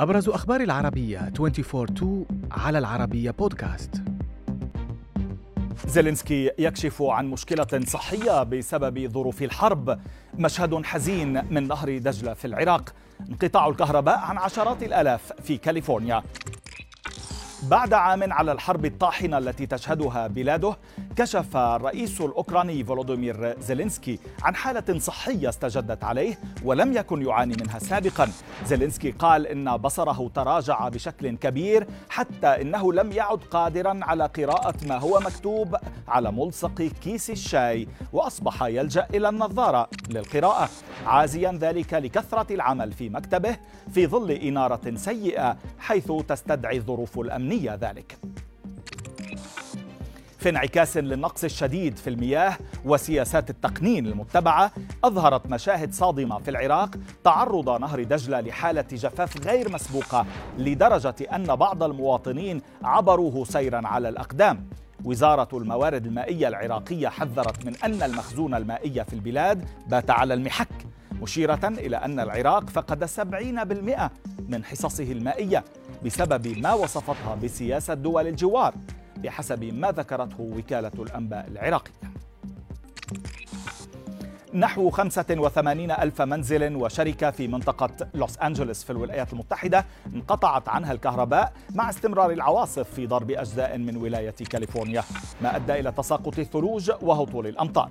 أبرز أخبار العربية 24-2 على العربية بودكاست زيلينسكي يكشف عن مشكلة صحية بسبب ظروف الحرب. مشهد حزين من نهر دجلة في العراق. انقطاع الكهرباء عن عشرات الآلاف في كاليفورنيا. بعد عام على الحرب الطاحنة التي تشهدها بلاده كشف الرئيس الأوكراني فولودومير زيلينسكي عن حالة صحية استجدت عليه ولم يكن يعاني منها سابقا. زيلينسكي قال إن بصره تراجع بشكل كبير حتى إنه لم يعد قادرا على قراءة ما هو مكتوب على ملصق كيس الشاي وأصبح يلجأ إلى النظارة للقراءة. عازيا ذلك لكثرة العمل في مكتبه في ظل إنارة سيئة حيث تستدعي الظروف الأمنية ذلك. في انعكاس للنقص الشديد في المياه وسياسات التقنين المتبعة أظهرت مشاهد صادمة في العراق تعرض نهر دجلة لحالة جفاف غير مسبوقة لدرجة أن بعض المواطنين عبروه سيرا على الأقدام. وزارة الموارد المائية العراقية حذرت من أن المخزون المائي في البلاد بات على المحك. مشيرة إلى أن العراق فقد 70% من حصصه المائية بسبب ما وصفتها بسياسة دول الجوار بحسب ما ذكرته وكالة الأنباء العراقية. نحو 85 ألف منزل وشركة في منطقة لوس أنجلوس في الولايات المتحدة انقطعت عنها الكهرباء مع استمرار العواصف في ضرب أجزاء من ولاية كاليفورنيا ما أدى إلى تساقط الثلوج وهطول الأمطار.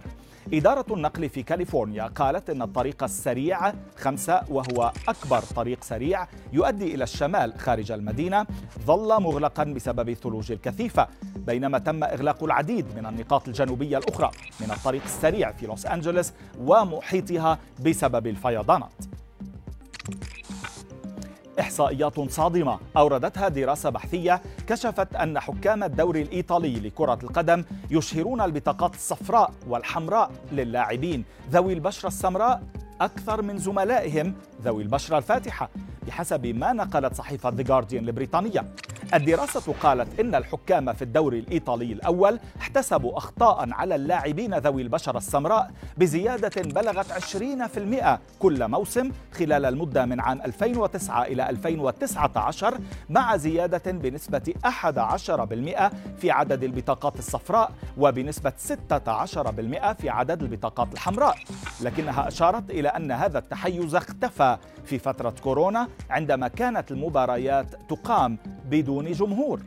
إدارة النقل في كاليفورنيا قالت أن الطريق السريع خمسة وهو أكبر طريق سريع يؤدي إلى الشمال خارج المدينة ظل مغلقا بسبب الثلوج الكثيفة بينما تم إغلاق العديد من النقاط الجنوبية الأخرى من الطريق السريع في لوس أنجلوس ومحيطها بسبب الفيضانات. إحصائيات صادمة. أوردتها دراسة بحثية كشفت أن حكام الدوري الإيطالي لكرة القدم يشهرون البطاقات الصفراء والحمراء للاعبين. ذوي البشرة السمراء أكثر من زملائهم. ذوي البشرة الفاتحة بحسب ما نقلت صحيفة The Guardian البريطانية. الدراسة قالت إن الحكام في الدوري الإيطالي الأول احتسبوا أخطاء على اللاعبين ذوي البشرة السمراء بزيادة بلغت 20% كل موسم خلال المدة من عام 2009 إلى 2019 مع زيادة بنسبة 11% في عدد البطاقات الصفراء وبنسبة 16% في عدد البطاقات الحمراء. لكنها أشارت إلى أن هذا التحيز اختفى في فترة كورونا عندما كانت المباريات تقام بدون جمهور.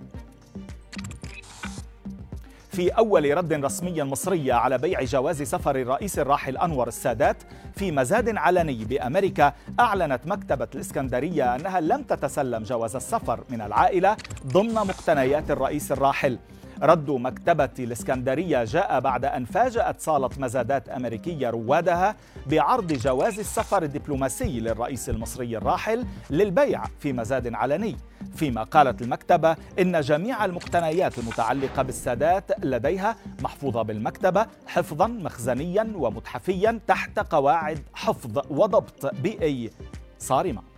في أول رد رسمي مصري على بيع جواز سفر الرئيس الراحل أنور السادات في مزاد علني بأمريكا أعلنت مكتبة الإسكندرية أنها لم تتسلم جواز السفر من العائلة ضمن مقتنيات الرئيس الراحل. رد مكتبة الإسكندرية جاء بعد أن فاجأت صالة مزادات أمريكية روادها بعرض جواز السفر الدبلوماسي للرئيس المصري الراحل للبيع في مزاد علني. فيما قالت المكتبة إن جميع المقتنيات المتعلقة بالسادات لديها محفوظة بالمكتبة حفظا مخزنيا ومتحفيا تحت قواعد حفظ وضبط بيئي. صارمة.